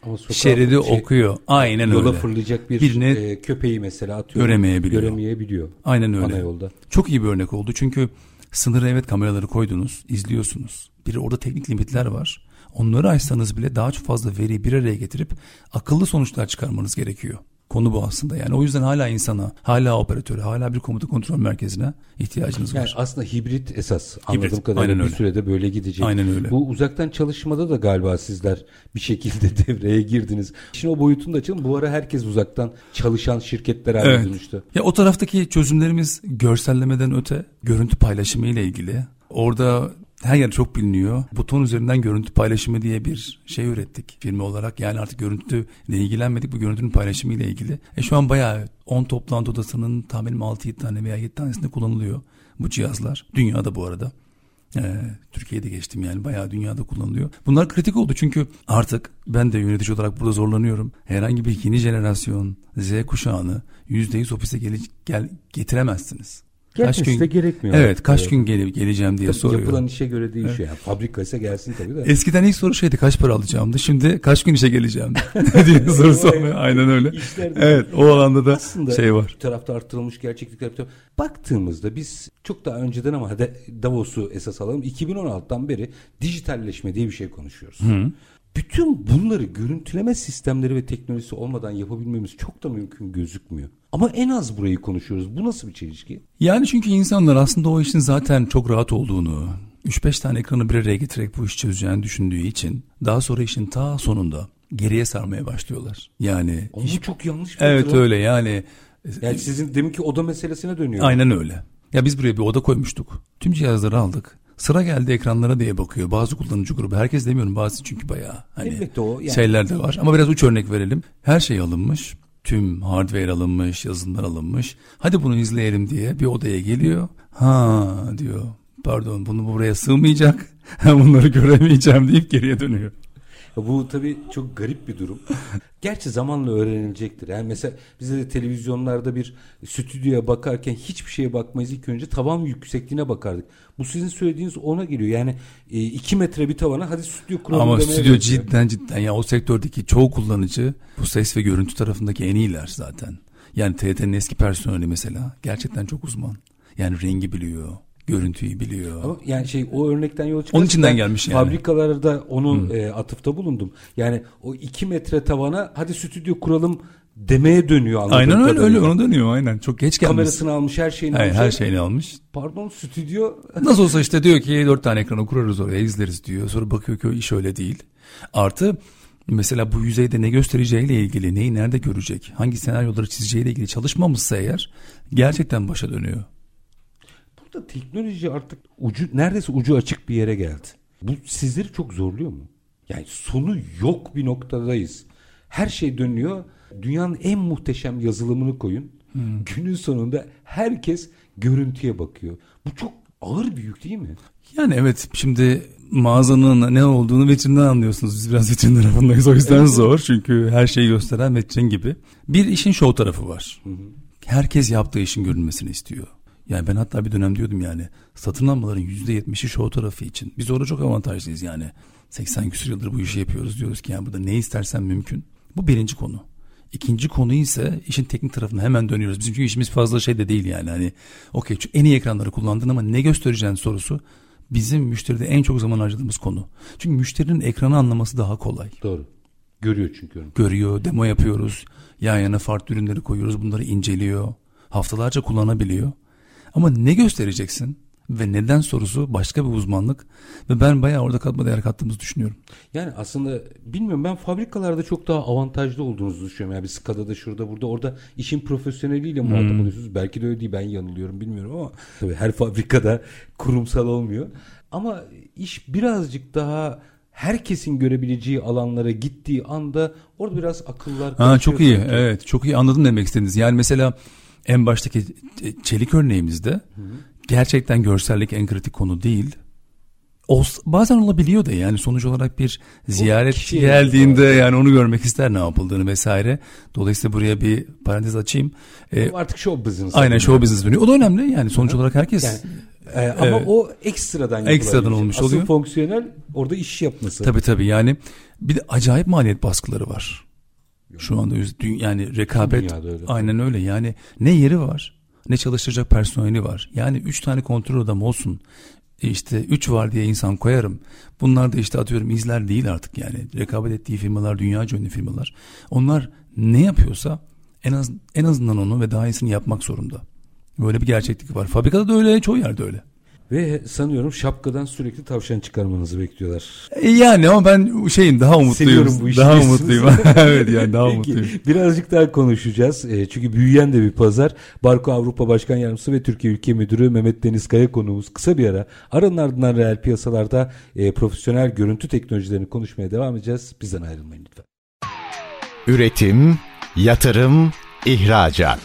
Ama Şeridi şey, okuyor. Aynen yola öyle. Yola fırlayacak bir Birini e, köpeği mesela atıyor. Göremeyebiliyor. Göremeyebiliyor. Aynen öyle. Ana yolda. Çok iyi bir örnek oldu. Çünkü Sınırı evet kameraları koydunuz, izliyorsunuz. Bir orada teknik limitler var. Onları açsanız bile daha çok fazla veriyi bir araya getirip akıllı sonuçlar çıkarmanız gerekiyor. Konu bu aslında yani. O yüzden hala insana, hala operatöre, hala bir komuta kontrol merkezine ihtiyacınız yani var. Aslında hibrit esas hibrit. anladığım kadarıyla Aynen bir öyle. sürede böyle gidecek. Aynen öyle. Bu uzaktan çalışmada da galiba sizler bir şekilde devreye girdiniz. Şimdi o boyutunu da açalım. Bu ara herkes uzaktan çalışan şirketler haline evet. dönüştü. Ya o taraftaki çözümlerimiz görsellemeden öte görüntü paylaşımı ile ilgili. Orada her yer çok biliniyor. Buton üzerinden görüntü paylaşımı diye bir şey ürettik firma olarak. Yani artık görüntü ile ilgilenmedik bu görüntünün paylaşımı ile ilgili. E şu an bayağı 10 toplantı odasının tahminim 6-7 tane veya 7 tanesinde kullanılıyor bu cihazlar. Dünyada bu arada. Ee, Türkiye'de geçtim yani bayağı dünyada kullanılıyor. Bunlar kritik oldu çünkü artık ben de yönetici olarak burada zorlanıyorum. Herhangi bir yeni jenerasyon Z kuşağını %100 ofise gel, gel getiremezsiniz. Kaç gün, gerekmiyor. Evet kaç evet. gün gel, geleceğim diye tabii soruyor. Yapılan işe göre değişiyor. Evet. Yani fabrika ise gelsin tabii de. Eskiden ilk soru şeydi kaç para alacağımdı. Şimdi kaç gün işe geleceğim diye soru sormuyor. Aynen öyle. evet o alanda da Aslında şey var. Bir tarafta arttırılmış gerçeklikler. Baktığımızda biz çok daha önceden ama Davos'u esas alalım. 2016'dan beri dijitalleşme diye bir şey konuşuyoruz. Hı. Bütün bunları görüntüleme sistemleri ve teknolojisi olmadan yapabilmemiz çok da mümkün gözükmüyor. Ama en az burayı konuşuyoruz. Bu nasıl bir çelişki? Yani çünkü insanlar aslında o işin zaten çok rahat olduğunu, 3-5 tane ekranı bir araya getirerek bu işi çözeceğini düşündüğü için daha sonra işin ta sonunda geriye sarmaya başlıyorlar. Yani Ama iş... çok yanlış bir Evet öyle yani. Yani sizin deminki oda meselesine dönüyor. Aynen öyle. Ya biz buraya bir oda koymuştuk. Tüm cihazları aldık. Sıra geldi ekranlara diye bakıyor. Bazı kullanıcı grubu. Herkes demiyorum bazı çünkü bayağı hani Elbette o, yani. şeyler de var. Ama biraz uç örnek verelim. Her şey alınmış. Tüm hardware alınmış, yazılımlar alınmış. Hadi bunu izleyelim diye bir odaya geliyor. Ha diyor. Pardon bunu buraya sığmayacak. Bunları göremeyeceğim deyip geriye dönüyor. Bu tabii çok garip bir durum. Gerçi zamanla öğrenilecektir. Yani mesela bize de televizyonlarda bir stüdyoya bakarken hiçbir şeye bakmayız. İlk önce tavan yüksekliğine bakardık. Bu sizin söylediğiniz ona geliyor. Yani e, iki metre bir tavana hadi stüdyo kuralım Ama stüdyo benziyor. cidden cidden ya o sektördeki çoğu kullanıcı bu ses ve görüntü tarafındaki en iyiler zaten. Yani TRT'nin eski personeli mesela gerçekten çok uzman. Yani rengi biliyor, görüntüyü biliyor. Ama yani şey o örnekten yola çıkarak Onun içinden gelmiş yani. Fabrikalarda onun e, atıfta bulundum. Yani o iki metre tavana hadi stüdyo kuralım demeye dönüyor anladığım Aynen öyle öyle ona dönüyor aynen. Çok geç gelmiş. Kamerasını almış her şeyini Hayır, almış. her şeyini almış. Pardon stüdyo Nasıl olsa işte diyor ki dört tane ekranı kurarız oraya izleriz diyor. Sonra bakıyor ki o iş öyle değil. Artı mesela bu yüzeyde ne göstereceğiyle ilgili neyi nerede görecek hangi senaryoları çizeceğiyle ilgili çalışmamışsa eğer gerçekten başa dönüyor. Burada teknoloji artık ucu neredeyse ucu açık bir yere geldi. Bu sizleri çok zorluyor mu? Yani sonu yok bir noktadayız. Her şey dönüyor. Dünyanın en muhteşem yazılımını koyun. Günün sonunda herkes görüntüye bakıyor. Bu çok ağır bir yük değil mi? Yani evet şimdi mağazanın ne olduğunu vitrinden anlıyorsunuz. Biz biraz vitrin tarafındayız o yüzden zor. Çünkü her şeyi gösteren vitrin gibi. Bir işin show tarafı var. Herkes yaptığı işin görünmesini istiyor. Yani ben hatta bir dönem diyordum yani satın almaların %70'i show tarafı için. Biz orada çok avantajlıyız yani. 80 küsur yıldır bu işi yapıyoruz diyoruz ki yani burada ne istersen mümkün. Bu birinci konu. İkinci konu ise işin teknik tarafına hemen dönüyoruz. Bizim çünkü işimiz fazla şey de değil yani. Hani okey en iyi ekranları kullandın ama ne göstereceğin sorusu bizim müşteride en çok zaman harcadığımız konu. Çünkü müşterinin ekranı anlaması daha kolay. Doğru. Görüyor çünkü. Görüyor, demo yapıyoruz. Yan yana farklı ürünleri koyuyoruz. Bunları inceliyor. Haftalarca kullanabiliyor. Ama ne göstereceksin ve neden sorusu başka bir uzmanlık ve ben bayağı orada katma değer kattığımızı düşünüyorum. Yani aslında bilmiyorum ben fabrikalarda çok daha avantajlı olduğunuzu düşünüyorum. Yani bir SCADA'da şurada burada orada işin profesyoneliyle muhatap oluyorsunuz. Belki de öyle değil ben yanılıyorum bilmiyorum ama tabii her fabrikada kurumsal olmuyor. Ama iş birazcık daha herkesin görebileceği alanlara gittiği anda orada biraz akıllar Ha, çok iyi. Evet, çok iyi anladım demek istediniz. Yani mesela en baştaki e, çelik örneğimizde gerçekten görsellik en kritik konu değil. O, bazen olabiliyor da yani sonuç olarak bir ziyaret geldiğinde yani onu görmek ister ne yapıldığını vesaire. Dolayısıyla buraya bir parantez açayım. Ee, Bu artık show business. aynen adına. show business dönüyor. O da önemli yani sonuç olarak herkes Yani, e, ama Evet. o ekstradan Ekstradan şey. olmuş Asıl oluyor. fonksiyonel orada iş yapması. Tabii tabii yani bir de acayip maliyet baskıları var. Şu anda yani rekabet öyle. aynen öyle yani ne yeri var ne çalıştıracak personeli var. Yani üç tane kontrol adam olsun E işte üç var diye insan koyarım. Bunlar da işte atıyorum izler değil artık yani. Rekabet ettiği firmalar dünya ünlü firmalar. Onlar ne yapıyorsa en az en azından onu ve daha iyisini yapmak zorunda. Böyle bir gerçeklik var. Fabrikada da öyle, çoğu yerde öyle. Ve sanıyorum şapkadan sürekli tavşan çıkarmanızı bekliyorlar. E Yani ama ben şeyim daha umutluyum. Seviyorum bu işi Daha diyorsunuz. umutluyum. evet yani daha Peki, umutluyum. birazcık daha konuşacağız. E, çünkü büyüyen de bir pazar. Barko Avrupa Başkan Yardımcısı ve Türkiye Ülke Müdürü Mehmet Deniz Kaya konuğumuz. Kısa bir ara. Aranın ardından reel piyasalarda e, profesyonel görüntü teknolojilerini konuşmaya devam edeceğiz. Bizden ayrılmayın lütfen. Üretim, yatırım, ihracat.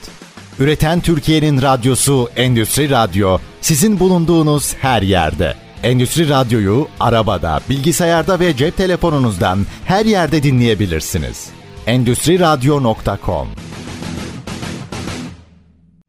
Üreten Türkiye'nin radyosu Endüstri Radyo sizin bulunduğunuz her yerde. Endüstri Radyo'yu arabada, bilgisayarda ve cep telefonunuzdan her yerde dinleyebilirsiniz. Endüstri Radyo.com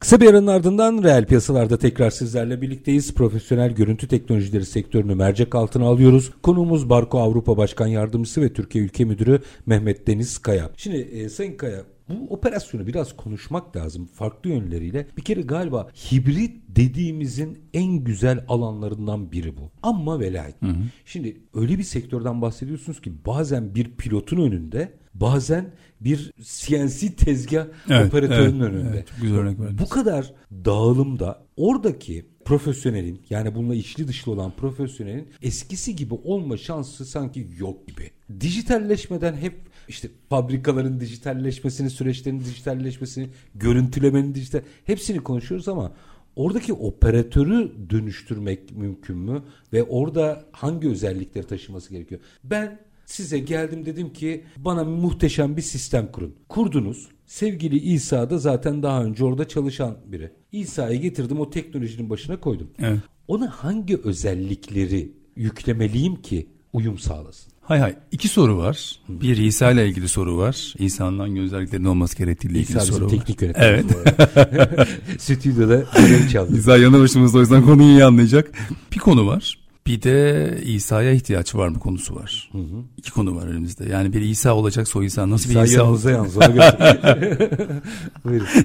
Kısa bir aranın ardından reel piyasalarda tekrar sizlerle birlikteyiz. Profesyonel görüntü teknolojileri sektörünü mercek altına alıyoruz. Konuğumuz Barko Avrupa Başkan Yardımcısı ve Türkiye Ülke Müdürü Mehmet Deniz Kaya. Şimdi e, Sayın Kaya bu operasyonu biraz konuşmak lazım farklı yönleriyle. Bir kere galiba hibrit dediğimizin en güzel alanlarından biri bu. Ama ve lakin. Şimdi öyle bir sektörden bahsediyorsunuz ki bazen bir pilotun önünde bazen bir CNC tezgah Evet, operatörünün evet, önünde. evet, çok güzel örnek verdiniz. Bu kadar dağılımda oradaki profesyonelin yani bununla içli dışlı olan profesyonelin eskisi gibi olma şansı sanki yok gibi. Dijitalleşmeden hep işte fabrikaların dijitalleşmesini, süreçlerin dijitalleşmesini, görüntülemenin dijital hepsini konuşuyoruz ama oradaki operatörü dönüştürmek mümkün mü ve orada hangi özellikleri taşıması gerekiyor? Ben Size geldim dedim ki bana muhteşem bir sistem kurun. Kurdunuz. Sevgili İsa da zaten daha önce orada çalışan biri. İsa'yı getirdim o teknolojinin başına koydum. Evet. Ona hangi özellikleri yüklemeliyim ki uyum sağlasın? Hay hay. İki soru var. Bir İsa ile ilgili soru var. İsa'nın özelliklerinin olması gerektiğiyle ilgili İsa soru var. teknik yönetmenimiz. Evet. Stüdyoda görev çaldı. İsa yanı başımızda o yüzden konuyu iyi anlayacak. Bir konu var. Bir de İsa'ya ihtiyaç var mı konusu var. İki konu var önümüzde. Yani bir İsa olacaksa o İsa nasıl İsa bir İsa yanımıza olacak? yalnız ona göre.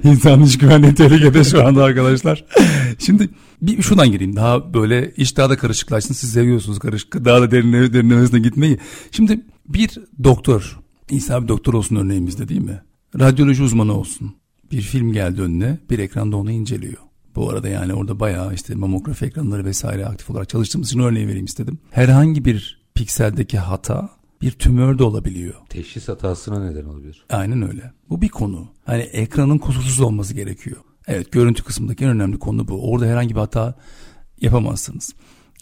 İnsanın iç güvenliği tehlikede şu anda arkadaşlar. Şimdi bir şuradan gireyim. Daha böyle iş daha da karışıklaşsın. Siz seviyorsunuz karışık. Daha da derinle, derinlemesine gitmeyi. Şimdi bir doktor. İsa bir doktor olsun örneğimizde değil mi? Radyoloji uzmanı olsun. Bir film geldi önüne. Bir ekranda onu inceliyor. Bu arada yani orada bayağı işte mamografi ekranları vesaire aktif olarak çalıştığımız için örneği vereyim istedim. Herhangi bir pikseldeki hata bir tümör de olabiliyor. Teşhis hatasına neden olabilir. Aynen öyle. Bu bir konu. Hani ekranın kusursuz olması gerekiyor. Evet görüntü kısmındaki en önemli konu bu. Orada herhangi bir hata yapamazsınız.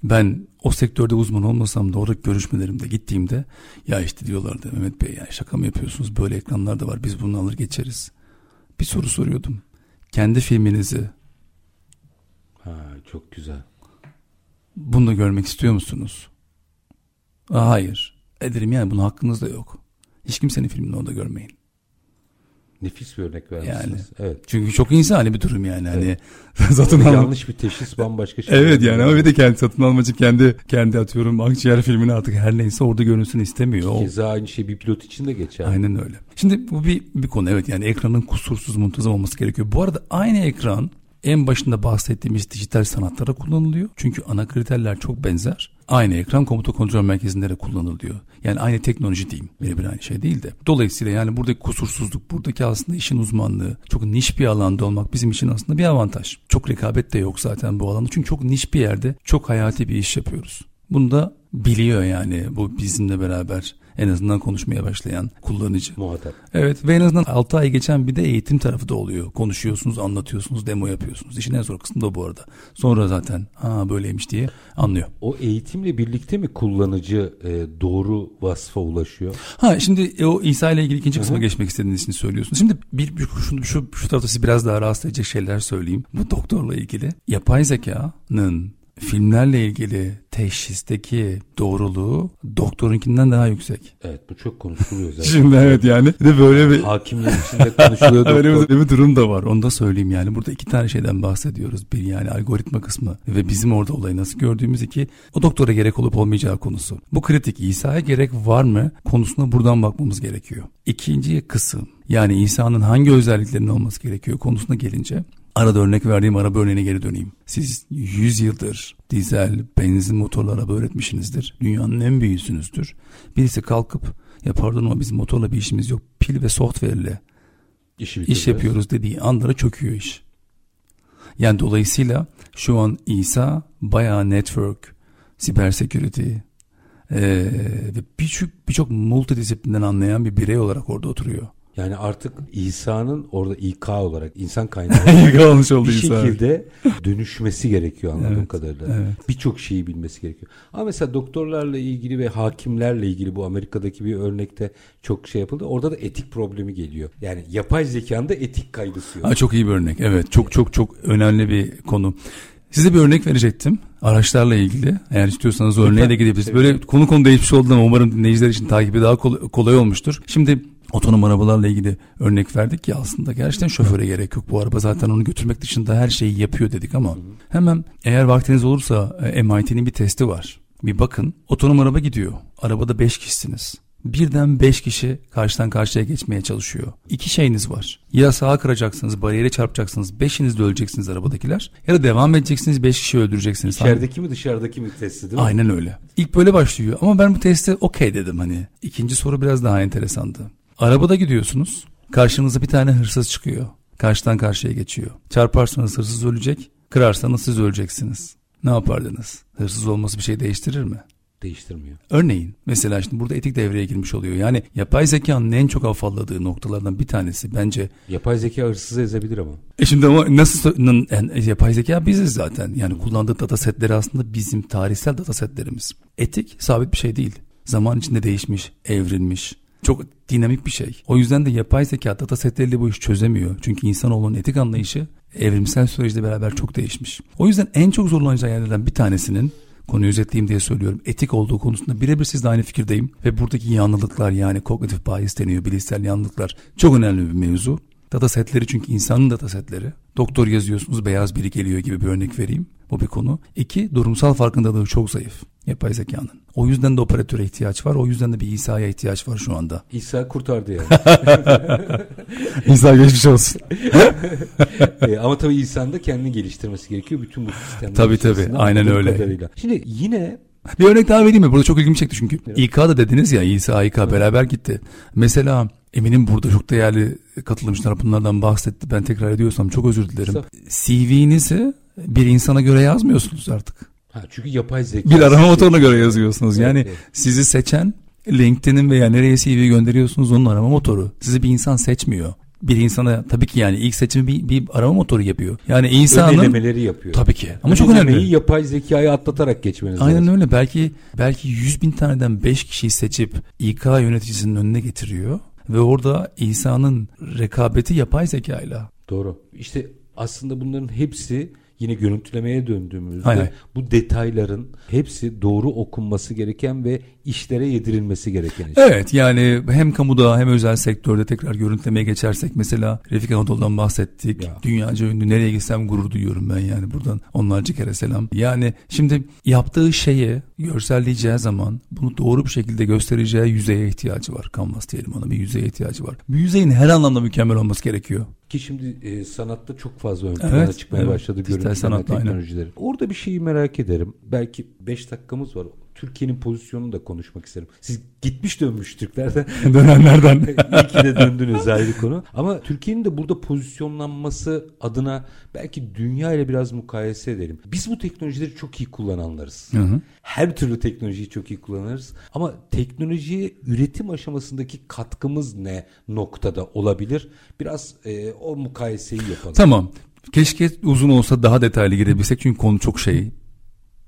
Ben o sektörde uzman olmasam da orada görüşmelerimde gittiğimde ya işte diyorlardı Mehmet Bey ya şaka mı yapıyorsunuz böyle ekranlar da var biz bunu alır geçeriz. Bir soru soruyordum. Kendi filminizi Ha, çok güzel. bunu da görmek istiyor musunuz? Aa, hayır. Ederim yani bunun hakkınız da yok. Hiç kimsenin filmini orada görmeyin. Nefis bir örnek vermişsiniz. Evet. Çünkü çok insani bir durum yani. Hani satın Orada alma. yanlış bir teşhis bambaşka şey. Evet yani ama bir de kendi satın almacı kendi kendi atıyorum akciğer filmini artık her neyse orada görünsün istemiyor. Keza aynı şey bir pilot için de geçer. aynen öyle. Şimdi bu bir, bir konu evet yani ekranın kusursuz muntazam olması gerekiyor. Bu arada aynı ekran en başında bahsettiğimiz dijital sanatlara kullanılıyor. Çünkü ana kriterler çok benzer. Aynı ekran komuta kontrol merkezinde de kullanılıyor. Yani aynı teknoloji diyeyim. Birebir aynı şey değil de. Dolayısıyla yani buradaki kusursuzluk, buradaki aslında işin uzmanlığı, çok niş bir alanda olmak bizim için aslında bir avantaj. Çok rekabet de yok zaten bu alanda. Çünkü çok niş bir yerde çok hayati bir iş yapıyoruz. Bunu da biliyor yani bu bizimle beraber en azından konuşmaya başlayan kullanıcı. Muhatap. Evet ve en azından 6 ay geçen bir de eğitim tarafı da oluyor. Konuşuyorsunuz, anlatıyorsunuz, demo yapıyorsunuz. İşin en zor kısmı da bu arada. Sonra zaten ha böyleymiş diye anlıyor. O eğitimle birlikte mi kullanıcı e, doğru vasfa ulaşıyor? Ha şimdi e, o İsa ile ilgili ikinci kısma geçmek istediğiniz için söylüyorsunuz. Şimdi bir, bir şu, şu, şu tarafta sizi biraz daha rahatsız edecek şeyler söyleyeyim. Bu doktorla ilgili yapay zekanın filmlerle ilgili teşhisteki doğruluğu doktorunkinden daha yüksek. Evet bu çok konuşuluyor zaten. Şimdi evet yani de böyle bir Hakimler içinde konuşuluyor Öyle doktor. bir, bir durum da var. Onu da söyleyeyim yani. Burada iki tane şeyden bahsediyoruz. Bir yani algoritma kısmı ve bizim orada olayı nasıl gördüğümüz iki o doktora gerek olup olmayacağı konusu. Bu kritik İsa'ya gerek var mı konusuna buradan bakmamız gerekiyor. İkinci kısım yani İsa'nın hangi özelliklerinin olması gerekiyor konusuna gelince Arada örnek verdiğim araba örneğine geri döneyim. Siz 100 yıldır dizel, benzin motorlu araba öğretmişsinizdir. Dünyanın en büyüğüsünüzdür. Birisi kalkıp ya pardon ama bizim motorla bir işimiz yok. Pil ve software ile İşi iş bitireceğiz. yapıyoruz dediği anlara çöküyor iş. Yani dolayısıyla şu an İsa bayağı network, siber security ve birçok birçok multidisiplinden anlayan bir birey olarak orada oturuyor. Yani artık İsa'nın orada İK olarak insan kaynağı Yıkılmış oldu bir İsa. şekilde dönüşmesi gerekiyor anladığım Evet, kadarıyla. evet. Birçok şeyi bilmesi gerekiyor. Ama mesela doktorlarla ilgili ve hakimlerle ilgili bu Amerika'daki bir örnekte çok şey yapıldı. Orada da etik problemi geliyor. Yani yapay zekanda etik kaygısı yok. Ha, çok iyi bir örnek. Evet çok çok çok önemli bir konu. Size bir örnek verecektim. Araçlarla ilgili. Eğer istiyorsanız o örneğe de gidebiliriz. Böyle konu konu değişmiş oldu ama umarım dinleyiciler için takibi daha kol- kolay olmuştur. Şimdi otonom arabalarla ilgili örnek verdik ya aslında gerçekten şoföre gerek yok. Bu araba zaten onu götürmek dışında her şeyi yapıyor dedik ama hemen eğer vaktiniz olursa e, MIT'nin bir testi var. Bir bakın otonom araba gidiyor. Arabada 5 kişisiniz. Birden 5 kişi karşıdan karşıya geçmeye çalışıyor. İki şeyiniz var. Ya sağa kıracaksınız, bariyere çarpacaksınız, beşiniz de öleceksiniz arabadakiler. Ya da devam edeceksiniz, beş kişi öldüreceksiniz. İçerideki mi dışarıdaki mi testi değil mi? Aynen öyle. İlk böyle başlıyor ama ben bu testi okey dedim hani. İkinci soru biraz daha enteresandı. Arabada gidiyorsunuz. Karşınıza bir tane hırsız çıkıyor. Karşıdan karşıya geçiyor. Çarparsanız hırsız ölecek. Kırarsanız siz öleceksiniz. Ne yapardınız? Hırsız olması bir şey değiştirir mi? Değiştirmiyor. Örneğin mesela şimdi burada etik devreye girmiş oluyor. Yani yapay zekanın en çok afalladığı noktalardan bir tanesi bence Yapay zeka hırsızı ezebilir ama. e şimdi ama nasıl yani yapay zeka biziz zaten. Yani kullandığı data setleri aslında bizim tarihsel data setlerimiz. Etik sabit bir şey değil. Zaman içinde değişmiş, evrilmiş. Çok dinamik bir şey. O yüzden de yapay zeka data setleriyle bu işi çözemiyor. Çünkü insanoğlunun etik anlayışı evrimsel süreçle beraber çok değişmiş. O yüzden en çok zorlanacağı yerlerden bir tanesinin konuyu özetleyeyim diye söylüyorum. Etik olduğu konusunda birebir sizle aynı fikirdeyim. Ve buradaki yanlılıklar yani kognitif bias deniyor bilişsel yanlılıklar çok önemli bir mevzu. Data setleri çünkü insanın data setleri. Doktor yazıyorsunuz beyaz biri geliyor gibi bir örnek vereyim. Bu bir konu. İki, durumsal farkındalığı çok zayıf yapay zekanın. O yüzden de operatöre ihtiyaç var. O yüzden de bir İsa'ya ihtiyaç var şu anda. İsa kurtardı yani. İsa geçmiş olsun. e, ama tabii İsa'nın da kendini geliştirmesi gerekiyor. Bütün bu sistemler Tabii tabii. Aynen öyle. Kadarıyla. Şimdi yine bir örnek daha vereyim mi? Burada çok ilgimi çekti çünkü. Evet. İK da dediniz ya İsa İK beraber gitti. Mesela eminim burada çok değerli katılımcılar bunlardan bahsetti. Ben tekrar ediyorsam çok özür dilerim. CV'nizi bir insana göre yazmıyorsunuz artık. Ha, çünkü yapay zeka. Bir arama motoruna göre yazıyorsunuz. Yani evet, evet. sizi seçen LinkedIn'in veya nereye CV gönderiyorsunuz onun arama motoru. Sizi bir insan seçmiyor bir insana tabii ki yani ilk seçimi bir, bir arama motoru yapıyor. Yani insanın önlemeleri yapıyor. Tabii ki. Ama çok önemli. yapay zekayı atlatarak geçmeniz Aynen lazım. öyle. Belki belki 100 bin taneden 5 kişiyi seçip İK yöneticisinin önüne getiriyor ve orada insanın rekabeti yapay zekayla. Doğru. İşte aslında bunların hepsi yine görüntülemeye döndüğümüzde Aynen. bu detayların hepsi doğru okunması gereken ve işlere yedirilmesi gereken iş. Evet yani hem kamuda hem özel sektörde tekrar görüntülemeye geçersek mesela Refik Anadolu'dan bahsettik. Ya. Dünyaca ünlü nereye gitsem gurur duyuyorum ben yani buradan onlarca kere selam. Yani şimdi yaptığı şeye görselleyeceği zaman bunu doğru bir şekilde göstereceği yüzeye ihtiyacı var. Canvas diyelim ona bir yüzeye ihtiyacı var. Bu yüzeyin her anlamda mükemmel olması gerekiyor. Ki şimdi e, sanatta çok fazla ön plana evet, çıkmaya evet. başladı görüntüleme teknolojileri. Aynen. Orada bir şeyi merak ederim. Belki 5 dakikamız var. Türkiye'nin pozisyonunu da konuşmak isterim. Siz gitmiş dönmüş Türklerden. Dönenlerden. İyi ki de döndünüz ayrı konu. Ama Türkiye'nin de burada pozisyonlanması adına belki dünya ile biraz mukayese edelim. Biz bu teknolojileri çok iyi kullananlarız. Hı hı. Her türlü teknolojiyi çok iyi kullanırız. Ama teknolojiye üretim aşamasındaki katkımız ne noktada olabilir? Biraz e, o mukayeseyi yapalım. Tamam. Keşke uzun olsa daha detaylı girebilsek çünkü konu çok şey.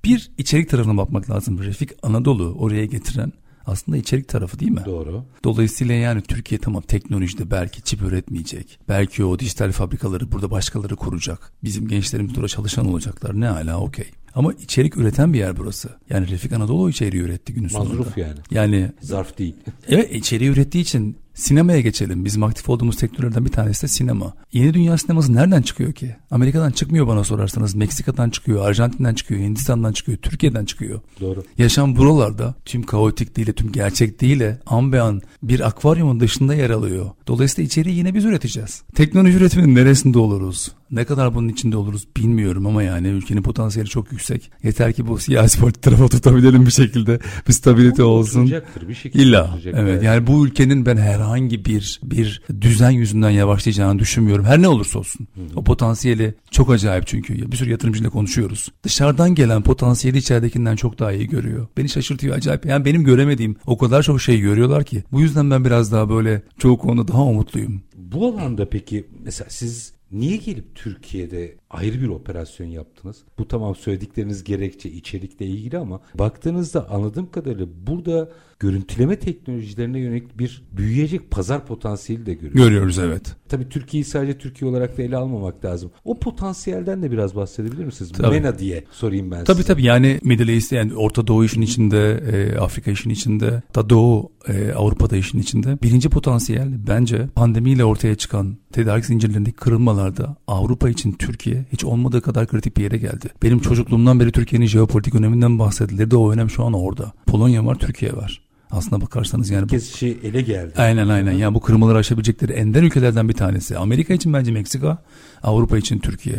Bir içerik tarafına bakmak lazım. Refik Anadolu oraya getiren aslında içerik tarafı değil mi? Doğru. Dolayısıyla yani Türkiye tamam teknolojide belki çip üretmeyecek. Belki o dijital fabrikaları burada başkaları kuracak. Bizim gençlerimiz burada çalışan olacaklar. Ne hala okey. Ama içerik üreten bir yer burası. Yani Refik Anadolu içeriği üretti günün sonunda. Mazruf yani. Yani. Zarf değil. Evet içeriği ürettiği için Sinemaya geçelim. Bizim aktif olduğumuz sektörlerden bir tanesi de sinema. Yeni dünya sineması nereden çıkıyor ki? Amerika'dan çıkmıyor bana sorarsanız. Meksika'dan çıkıyor, Arjantin'den çıkıyor, Hindistan'dan çıkıyor, Türkiye'den çıkıyor. Doğru. Yaşam buralarda tüm kaotik değil, tüm gerçek değil, an be an bir akvaryumun dışında yer alıyor. Dolayısıyla içeriği yine biz üreteceğiz. Teknoloji üretiminin neresinde oluruz? Ne kadar bunun içinde oluruz bilmiyorum ama yani ülkenin potansiyeli çok yüksek. Yeter ki bu siyasi politik tarafa tutabilelim bir şekilde. Bir stabilite olsun. Bir şekilde İlla. Evet yani bu ülkenin ben herhangi bir bir düzen yüzünden yavaşlayacağını düşünmüyorum. Her ne olursa olsun. Hı hı. O potansiyeli çok acayip çünkü. Bir sürü yatırımcıyla konuşuyoruz. Dışarıdan gelen potansiyeli içeridekinden çok daha iyi görüyor. Beni şaşırtıyor acayip. Yani benim göremediğim o kadar çok şey görüyorlar ki. Bu yüzden ben biraz daha böyle çoğu konuda daha umutluyum. Bu alanda peki mesela siz Niye gelip Türkiye'de ayrı bir operasyon yaptınız? Bu tamam söyledikleriniz gerekçe içerikle ilgili ama baktığınızda anladığım kadarıyla burada görüntüleme teknolojilerine yönelik bir büyüyecek pazar potansiyeli de görüyoruz. Görüyoruz evet. Tabii Türkiye'yi sadece Türkiye olarak da ele almamak lazım. O potansiyelden de biraz bahsedebilir misiniz? Tabii. MENA diye sorayım ben tabii, size. Tabii tabii yani Middle East yani Orta Doğu işin içinde, e, Afrika işin içinde, da Doğu e, Avrupa'da işin içinde. Birinci potansiyel bence pandemiyle ortaya çıkan tedarik zincirlerindeki kırılmalarda Avrupa için Türkiye hiç olmadığı kadar kritik bir yere geldi. Benim çocukluğumdan beri Türkiye'nin jeopolitik öneminden bahsedilirdi. O önem şu an orada. Polonya var, Türkiye var. Aslına bakarsanız yani. Herkes şey ele geldi. Aynen aynen. Yani bu kırmaları aşabilecekleri ender ülkelerden bir tanesi. Amerika için bence Meksika, Avrupa için Türkiye.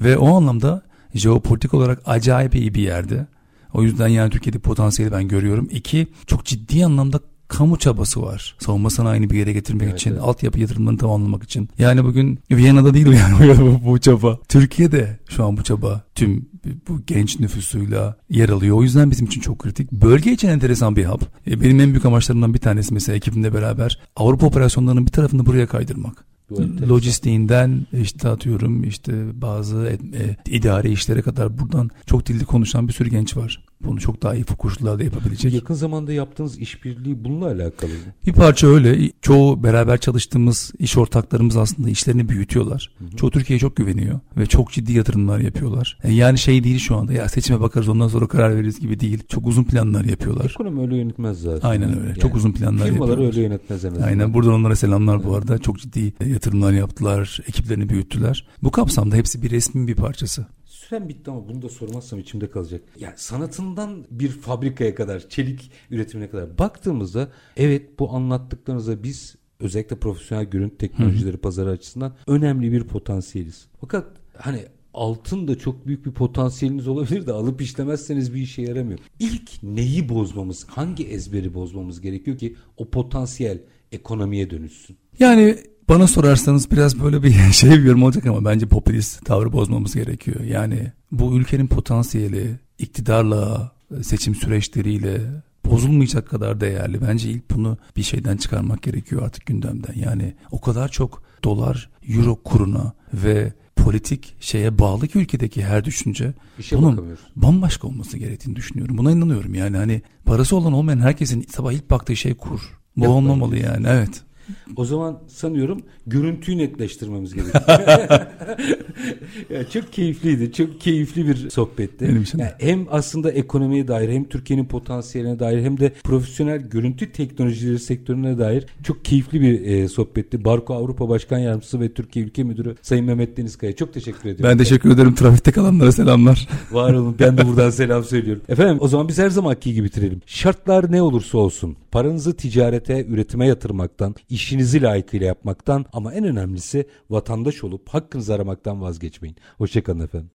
Ve o anlamda jeopolitik olarak acayip iyi bir yerde. O yüzden yani Türkiye'de potansiyeli ben görüyorum. İki, çok ciddi anlamda kamu çabası var. Savunma sanayini bir yere getirmek evet, için, evet. altyapı yatırımlarını tamamlamak için. Yani bugün Viyana'da değil yani bu, bu çaba. Türkiye'de şu an bu çaba tüm bu genç nüfusuyla yer alıyor. O yüzden bizim için çok kritik. Bölge için enteresan bir hub. E, benim en büyük amaçlarımdan bir tanesi mesela ekibimle beraber Avrupa operasyonlarının bir tarafını buraya kaydırmak. Lojistiğinden işte atıyorum işte bazı e, idari işlere kadar buradan çok dilli konuşan bir sürü genç var. Bunu çok daha iyi koşullarda yapabilecek. Yakın zamanda yaptığınız işbirliği bununla alakalı mı? Bir parça öyle. Çoğu beraber çalıştığımız iş ortaklarımız aslında işlerini büyütüyorlar. Hı hı. Çoğu Türkiye'ye çok güveniyor ve çok ciddi yatırımlar yapıyorlar. E, yani şey değil şu anda ya seçime bakarız ondan sonra karar veririz gibi değil. Çok uzun planlar yapıyorlar. Ekonomi öyle yönetmez zaten. Aynen öyle. Yani çok uzun planlar firmalar yapıyorlar. Öyle yönetmez en azından. Aynen buradan onlara selamlar bu arada. Çok ciddi yatırımlar yaptılar. Ekiplerini büyüttüler. Bu kapsamda hepsi bir resmin bir parçası. Süren bitti ama bunu da sormazsam içimde kalacak. Yani sanatından bir fabrikaya kadar, çelik üretimine kadar baktığımızda evet bu anlattıklarınıza biz özellikle profesyonel görüntü teknolojileri Hı. pazarı açısından önemli bir potansiyeliz. Fakat hani altın da çok büyük bir potansiyeliniz olabilir de alıp işlemezseniz bir işe yaramıyor. İlk neyi bozmamız, hangi ezberi bozmamız gerekiyor ki o potansiyel ekonomiye dönüşsün? Yani bana sorarsanız biraz böyle bir şey bir yorum olacak ama bence popülist tavrı bozmamız gerekiyor. Yani bu ülkenin potansiyeli iktidarla, seçim süreçleriyle bozulmayacak kadar değerli. Bence ilk bunu bir şeyden çıkarmak gerekiyor artık gündemden. Yani o kadar çok dolar, euro kuruna ve politik şeye bağlı ki ülkedeki her düşünce İşe bunun bambaşka olması gerektiğini düşünüyorum. Buna inanıyorum yani hani parası olan olmayan herkesin sabah ilk baktığı şey kur. Bu olmamalı yani evet. O zaman sanıyorum görüntüyü netleştirmemiz gerekiyor. yani çok keyifliydi. Çok keyifli bir sohbetti. Benim için yani hem aslında ekonomiye dair hem Türkiye'nin potansiyeline dair hem de profesyonel görüntü teknolojileri sektörüne dair çok keyifli bir e, sohbetti. Barko Avrupa Başkan Yardımcısı ve Türkiye Ülke Müdürü Sayın Mehmet Denizkaya. Çok teşekkür ediyorum. Ben teşekkür ederim. Trafikte kalanlara selamlar. Var olun. Ben de buradan selam söylüyorum. Efendim o zaman biz her zamanki gibi bitirelim. Şartlar ne olursa olsun paranızı ticarete, üretime yatırmaktan, işinizi layıkıyla yapmaktan ama en önemlisi vatandaş olup hakkınızı aramaktan vazgeçmeyin. Hoşçakalın efendim.